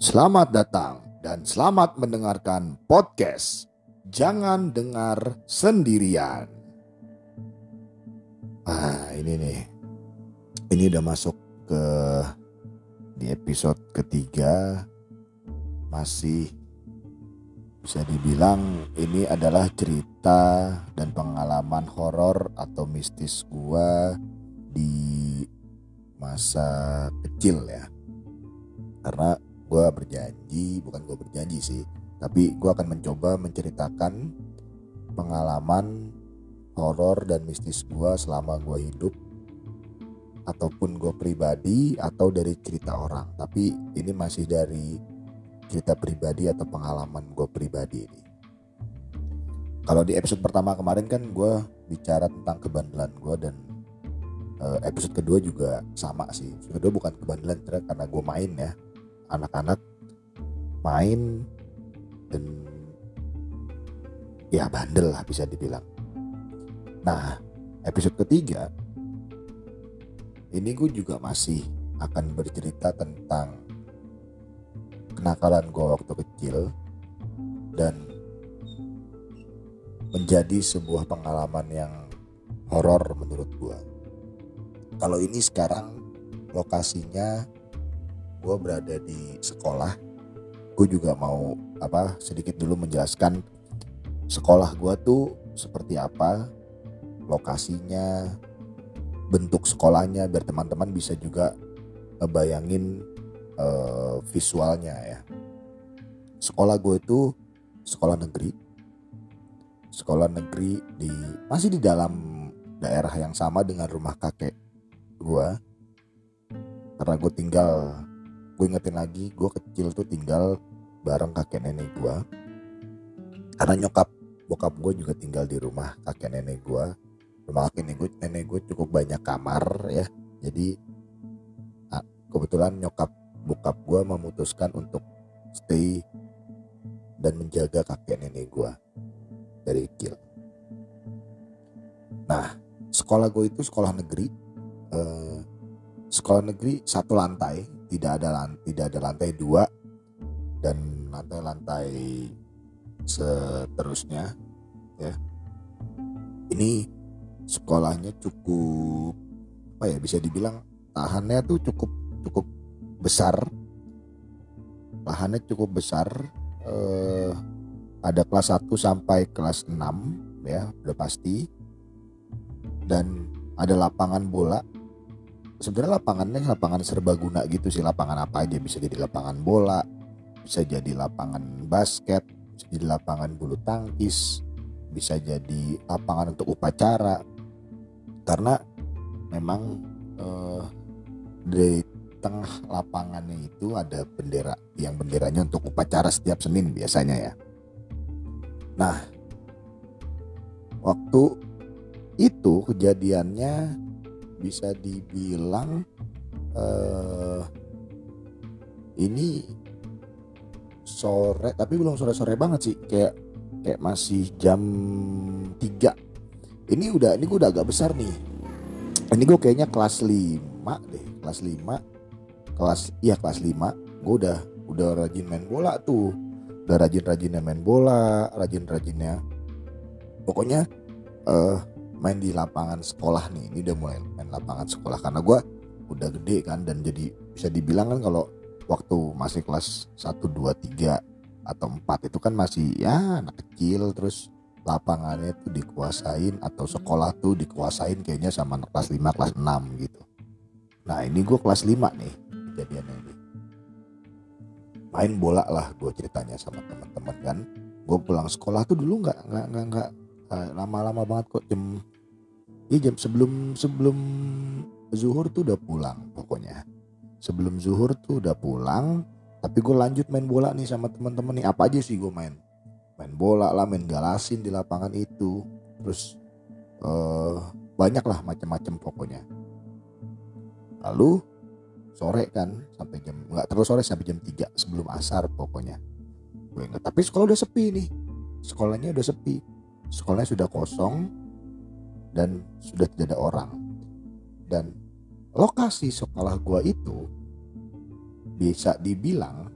Selamat datang dan selamat mendengarkan podcast Jangan Dengar Sendirian. Ah, ini nih. Ini udah masuk ke di episode ketiga. Masih bisa dibilang ini adalah cerita dan pengalaman horor atau mistis gua di masa kecil ya. Karena gue berjanji bukan gue berjanji sih tapi gue akan mencoba menceritakan pengalaman horor dan mistis gue selama gue hidup ataupun gue pribadi atau dari cerita orang. Tapi ini masih dari cerita pribadi atau pengalaman gue pribadi ini. Kalau di episode pertama kemarin kan gue bicara tentang kebandelan gue dan eh, episode kedua juga sama sih. Episode kedua bukan kebandelan karena gue main ya anak-anak main dan ya bandel lah bisa dibilang. Nah episode ketiga ini gue juga masih akan bercerita tentang kenakalan gue waktu kecil dan menjadi sebuah pengalaman yang horor menurut gue. Kalau ini sekarang lokasinya gue berada di sekolah. Gue juga mau apa sedikit dulu menjelaskan sekolah gue tuh seperti apa lokasinya bentuk sekolahnya biar teman-teman bisa juga ngebayangin uh, visualnya ya. Sekolah gue itu sekolah negeri. Sekolah negeri di masih di dalam daerah yang sama dengan rumah kakek gue karena gue tinggal gue ingetin lagi gue kecil tuh tinggal bareng kakek nenek gue karena nyokap bokap gue juga tinggal di rumah kakek nenek gue rumah kakek nenek gue nenek gue cukup banyak kamar ya. Jadi kebetulan nyokap bokap gue memutuskan untuk stay dan menjaga kakek nenek gue dari kecil. Nah sekolah gue itu sekolah negeri eh, sekolah negeri satu lantai. Tidak ada lantai, tidak ada lantai dua. Dan lantai-lantai seterusnya ya. Ini sekolahnya cukup apa ya bisa dibilang tahannya tuh cukup cukup besar. Lahannya cukup besar eh, ada kelas 1 sampai kelas 6 ya udah pasti. Dan ada lapangan bola sebenarnya lapangannya lapangan serbaguna gitu sih. Lapangan apa aja? Bisa jadi lapangan bola bisa jadi lapangan basket bisa jadi lapangan bulu tangkis bisa jadi lapangan untuk upacara. Karena memang eh, di tengah lapangannya itu ada bendera yang benderanya untuk upacara setiap Senin biasanya ya. Nah waktu itu kejadiannya bisa dibilang uh, ini sore tapi belum sore-sore banget sih. Kayak kayak masih jam 3 ini udah ini gue udah agak besar nih. Ini gue kayaknya kelas 5 deh kelas 5 kelas iya kelas 5 gue udah udah rajin main bola tuh. Udah rajin-rajinnya main bola rajin-rajinnya. Pokoknya uh, main di lapangan sekolah nih ini udah mulai main lapangan sekolah. Karena gue udah gede kan dan jadi bisa dibilang kan kalau waktu masih kelas 1, 2, 3 atau 4 itu kan masih ya anak kecil terus lapangannya tuh dikuasain atau sekolah tuh dikuasain kayaknya sama anak kelas 5 kelas 6 gitu. Nah ini gue kelas 5 nih kejadiannya ini. Main bola lah gue ceritanya sama teman-teman kan. Gue pulang sekolah tuh dulu nggak nggak nggak nggak lama-lama banget kok jam ya jam sebelum sebelum zuhur tuh udah pulang pokoknya. Sebelum zuhur tuh udah pulang tapi gue lanjut main bola nih sama teman-teman nih. Apa aja sih gue main? Main bola lah main galasin di lapangan itu. Terus uh, banyak lah macam-macam pokoknya. Lalu sore kan sampai jam nggak terus sore sampai jam 3 sebelum asar pokoknya. Gue tapi sekolah udah sepi nih. Sekolahnya udah sepi sekolahnya sudah kosong dan sudah tidak ada orang. Dan lokasi sekolah gua itu bisa dibilang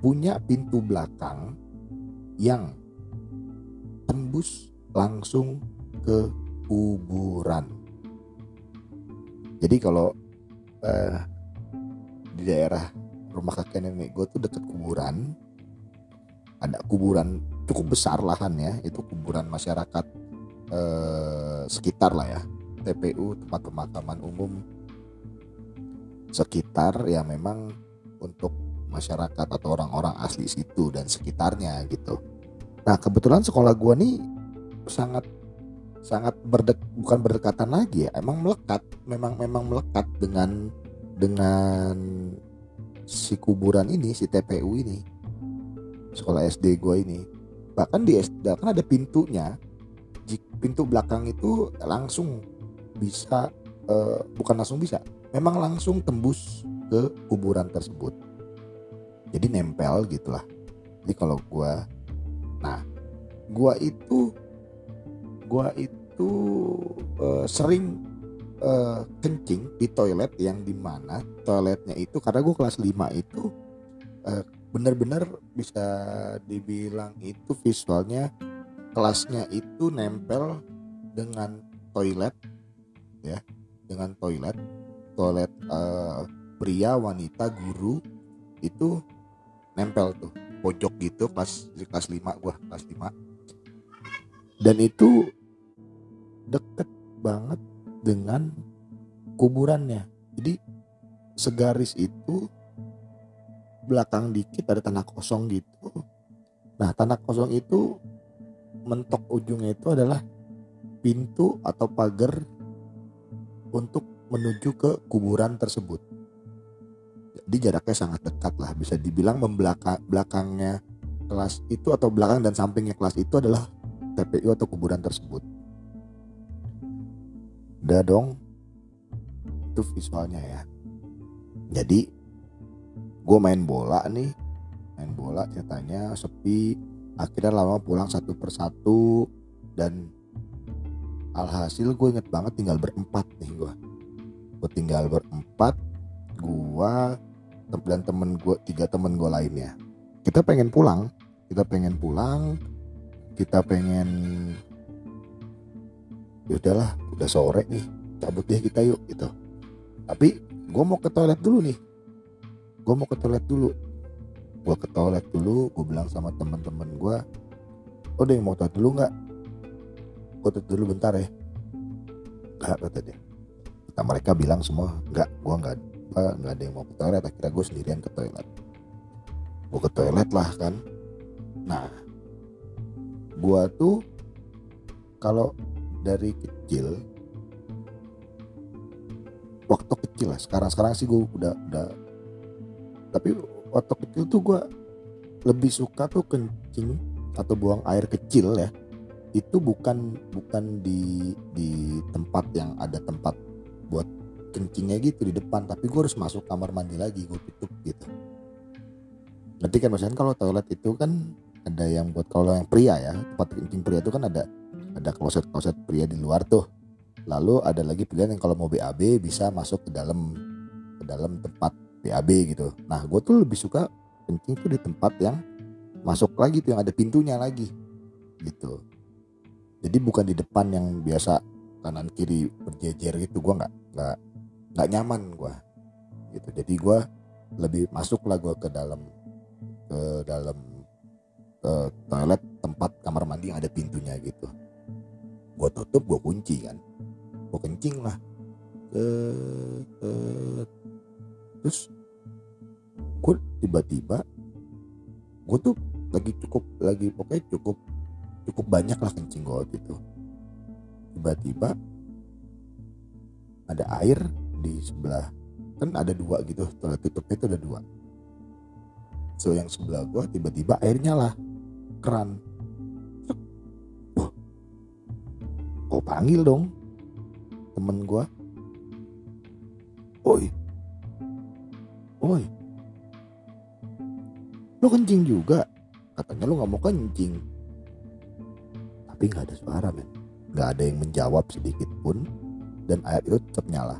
punya pintu belakang yang tembus langsung ke kuburan. Jadi kalau uh, di daerah rumah kakek nenek gue tuh deket kuburan, ada kuburan cukup besar lahannya, itu kuburan masyarakat uh, sekitar lah ya, TPU tempat pemakaman umum sekitar ya memang untuk masyarakat atau orang-orang asli situ dan sekitarnya gitu. Nah kebetulan sekolah gue nih sangat sangat berdek bukan berdekatan lagi ya emang melekat memang memang melekat dengan dengan si kuburan ini si TPU ini sekolah SD gue ini bahkan di SD kan ada pintunya. Pintu belakang itu langsung bisa uh, bukan langsung bisa memang langsung tembus ke kuburan tersebut. Jadi nempel gitulah. Jadi kalau gue nah gue itu gua itu uh, sering uh, kencing di toilet yang di mana toiletnya itu karena gua kelas 5 itu uh, bener-bener bisa dibilang itu visualnya kelasnya itu nempel dengan toilet ya dengan toilet. Toilet uh, pria wanita guru itu nempel tuh pojok gitu kelas kelas 5 gua kelas 5 dan itu deket banget dengan kuburannya. Jadi segaris itu belakang dikit ada tanah kosong gitu. Nah tanah kosong itu mentok ujungnya itu adalah pintu atau pagar untuk menuju ke kuburan tersebut. Jadi jaraknya sangat dekat lah bisa dibilang membelakang belakangnya kelas itu atau belakang dan sampingnya kelas itu adalah TPU atau kuburan tersebut. Udah dong itu visualnya ya. Jadi gue main bola nih. Main bola ceritanya sepi. Akhirnya lama pulang satu persatu. Dan alhasil gue inget banget tinggal berempat nih gue gue tinggal berempat gue dan temen gue tiga temen gue lainnya. Kita pengen pulang. Kita pengen pulang. Kita pengen ya udahlah udah sore nih. Cabut deh kita yuk gitu. Tapi gue mau ke toilet dulu nih gue mau ke toilet dulu. Gue ke toilet dulu gue bilang sama teman-teman gue oh deh mau toilet dulu nggak? Gue toilet dulu bentar ya. Nggak kata dia. Kata mereka bilang semua nggak gue nggak nggak ada yang mau ke toilet. Akhirnya gue sendirian ke toilet. Gue ke toilet lah kan. Nah gue tuh kalau dari kecil waktu kecil lah sekarang sekarang sih gue udah udah tapi waktu kecil tuh gue lebih suka tuh kencing atau buang air kecil ya. Itu bukan bukan di di tempat yang ada tempat buat kencingnya gitu di depan. Tapi gue harus masuk kamar mandi lagi gue tutup gitu. Nanti kan maksudnya kalau toilet itu kan ada yang buat kalau yang pria ya tempat kencing pria itu kan ada ada kloset-kloset pria di luar tuh. Lalu ada lagi pilihan yang kalau mau BAB bisa masuk ke dalam ke dalam tempat BAB gitu. Nah gue tuh lebih suka kencing tuh di tempat yang masuk lagi tuh yang ada pintunya lagi gitu. Jadi bukan di depan yang biasa kanan kiri berjejer gitu gue nggak nggak nggak nyaman gue gitu. Jadi gue lebih masuk lah gue ke dalam ke dalam ke toilet tempat kamar mandi yang ada pintunya gitu. Gue tutup gue kunci kan. Gue kencing lah. Terus tiba-tiba gue tuh lagi cukup lagi pokoknya cukup cukup banyak lah kencing gue gitu tiba-tiba ada air di sebelah kan ada dua gitu toilet tutupnya itu ada dua. So yang sebelah gue tiba-tiba airnya lah keran. Gue panggil dong temen gue oi. Oi lo kencing juga. Katanya lo nggak mau kencing. Tapi nggak ada suara men. Nggak ada yang menjawab sedikit pun. Dan air itu tetap nyala.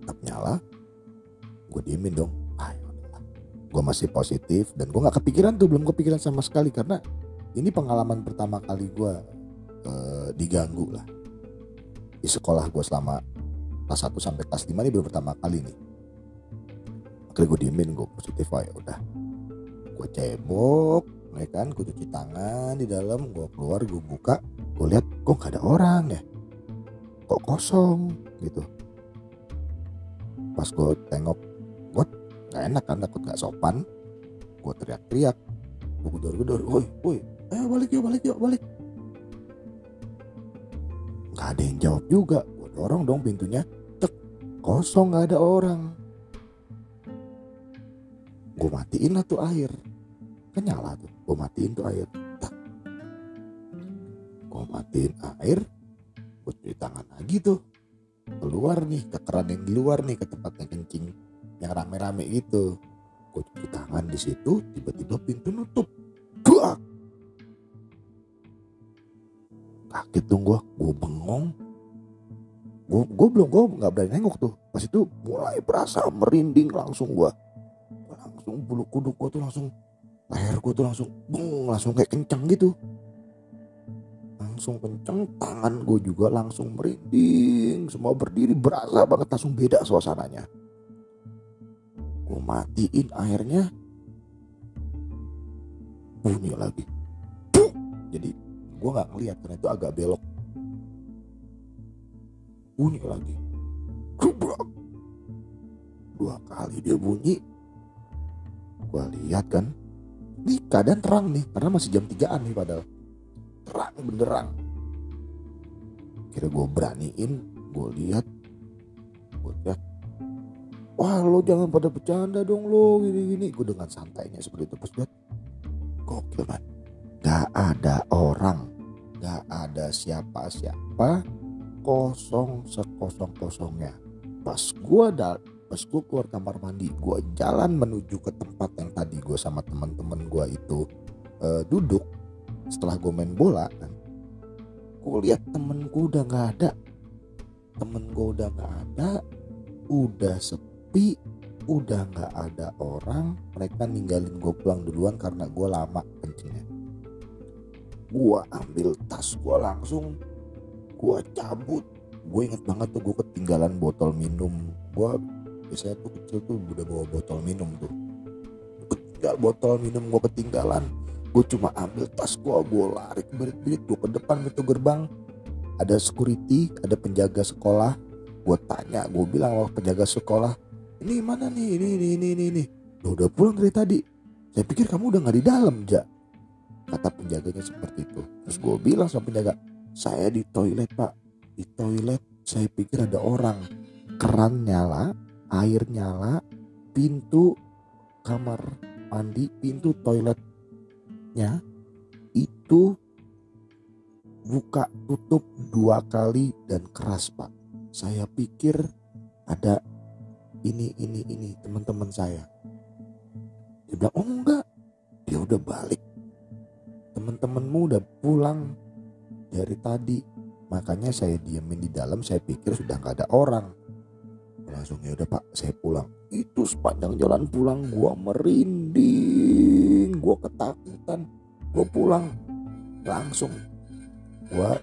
Tetap nyala. Gue diemin dong. Ah, ya gue masih positif dan gue nggak kepikiran tuh. Belum kepikiran sama sekali. Karena ini pengalaman pertama kali gue uh, diganggu lah. Di sekolah gue selama kelas 1 sampai kelas 5 ini baru pertama kali nih akhirnya gue diemin gue positif ya udah. Gue cebok ya kan? Gue cuci tangan di dalam gue keluar gue buka gue lihat kok gak ada orang ya? Kok kosong gitu. Pas gue tengok gue gak enak kan takut gak sopan. Gue teriak-teriak gue gedor-gedor woi woi ayo balik yuk balik yuk balik. Gak ada yang jawab juga gue dorong dong pintunya cek kosong gak ada orang gue matiin lah tuh air. Kan nyala tuh gue matiin tuh air. Tak. Gue matiin air gue cuci tangan lagi tuh. Keluar nih ke keran yang di luar nih ke tempat yang kencing yang rame-rame gitu. Gue cuci tangan di situ tiba-tiba pintu nutup. Buak! kaget dong gue gue bengong. Gue gue belum gue nggak berani nengok tuh. Pas itu mulai berasa merinding langsung gue bulu kuduk gue tuh langsung leher gue tuh langsung bung langsung kayak kencang gitu. Langsung kencang tangan gue juga langsung merinding semua berdiri berasa banget langsung beda suasananya. Gue matiin airnya bunyi lagi. Jadi gue nggak ngeliat karena itu agak belok. Bunyi lagi. Dua kali dia bunyi gue lihat kan. Ini keadaan terang nih. Karena masih jam 3an nih padahal. Terang beneran. Kira gue beraniin gue lihat. Gue lihat wah lo jangan pada bercanda dong lo. Gini gini gue dengan santainya seperti itu. Pas lihat gokil man gak ada orang. Gak ada siapa siapa kosong sekosong kosongnya pas gue pas gue keluar kamar mandi gue jalan menuju ke tempat yang tadi gue sama teman-teman gue itu uh, duduk. Setelah gue main bola kan gue lihat temenku udah nggak ada. Temen gue udah nggak ada udah sepi udah nggak ada orang. Mereka ninggalin gue pulang duluan karena gue lama kencingnya. Gue ambil tas gue langsung gue cabut. Gue inget banget tuh gue ketinggalan botol minum gue saya tuh kecil tuh udah bawa botol minum tuh. Ketinggal botol minum gue ketinggalan. Gue cuma ambil tas gue gue lari berit-berit gue ke depan pintu gerbang. Ada security ada penjaga sekolah. Gue tanya gue bilang sama penjaga sekolah ini mana nih? Ini ini ini ini, ini. udah pulang dari tadi. Saya pikir kamu udah nggak di dalam ja. Kata penjaganya seperti itu. Terus gue bilang sama penjaga saya di toilet pak. Di toilet saya pikir ada orang. Keran nyala air nyala, pintu kamar mandi, pintu toiletnya itu buka tutup dua kali dan keras pak. Saya pikir ada ini ini ini teman-teman saya. Dia bilang oh enggak, dia udah balik. Teman-temanmu udah pulang dari tadi. Makanya saya diemin di dalam, saya pikir sudah nggak ada orang langsung ya udah pak saya pulang. Itu sepanjang jalan pulang gua merinding gua ketakutan. Gua pulang langsung. Gua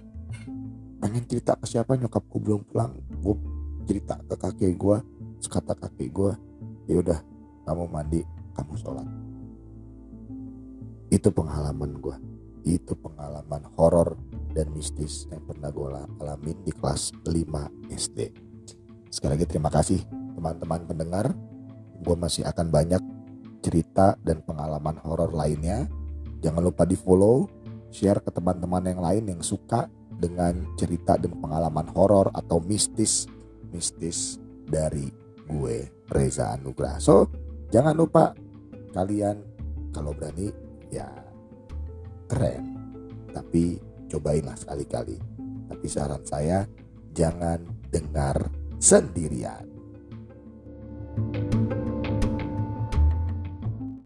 pengen cerita ke siapa nyokap gua belum pulang. Gua cerita ke kakek gua sekata kakek gua ya udah kamu mandi kamu sholat. Itu pengalaman gua. Itu pengalaman horor dan mistis yang pernah gue alamin di kelas 5 SD. Sekali lagi terima kasih teman-teman pendengar. Gue masih akan banyak cerita dan pengalaman horor lainnya. Jangan lupa di follow, share ke teman-teman yang lain yang suka dengan cerita dan pengalaman horor atau mistis mistis dari gue Reza Anugrah. So jangan lupa kalian kalau berani ya keren, tapi cobainlah sekali-kali. Tapi saran saya jangan dengar sendirian.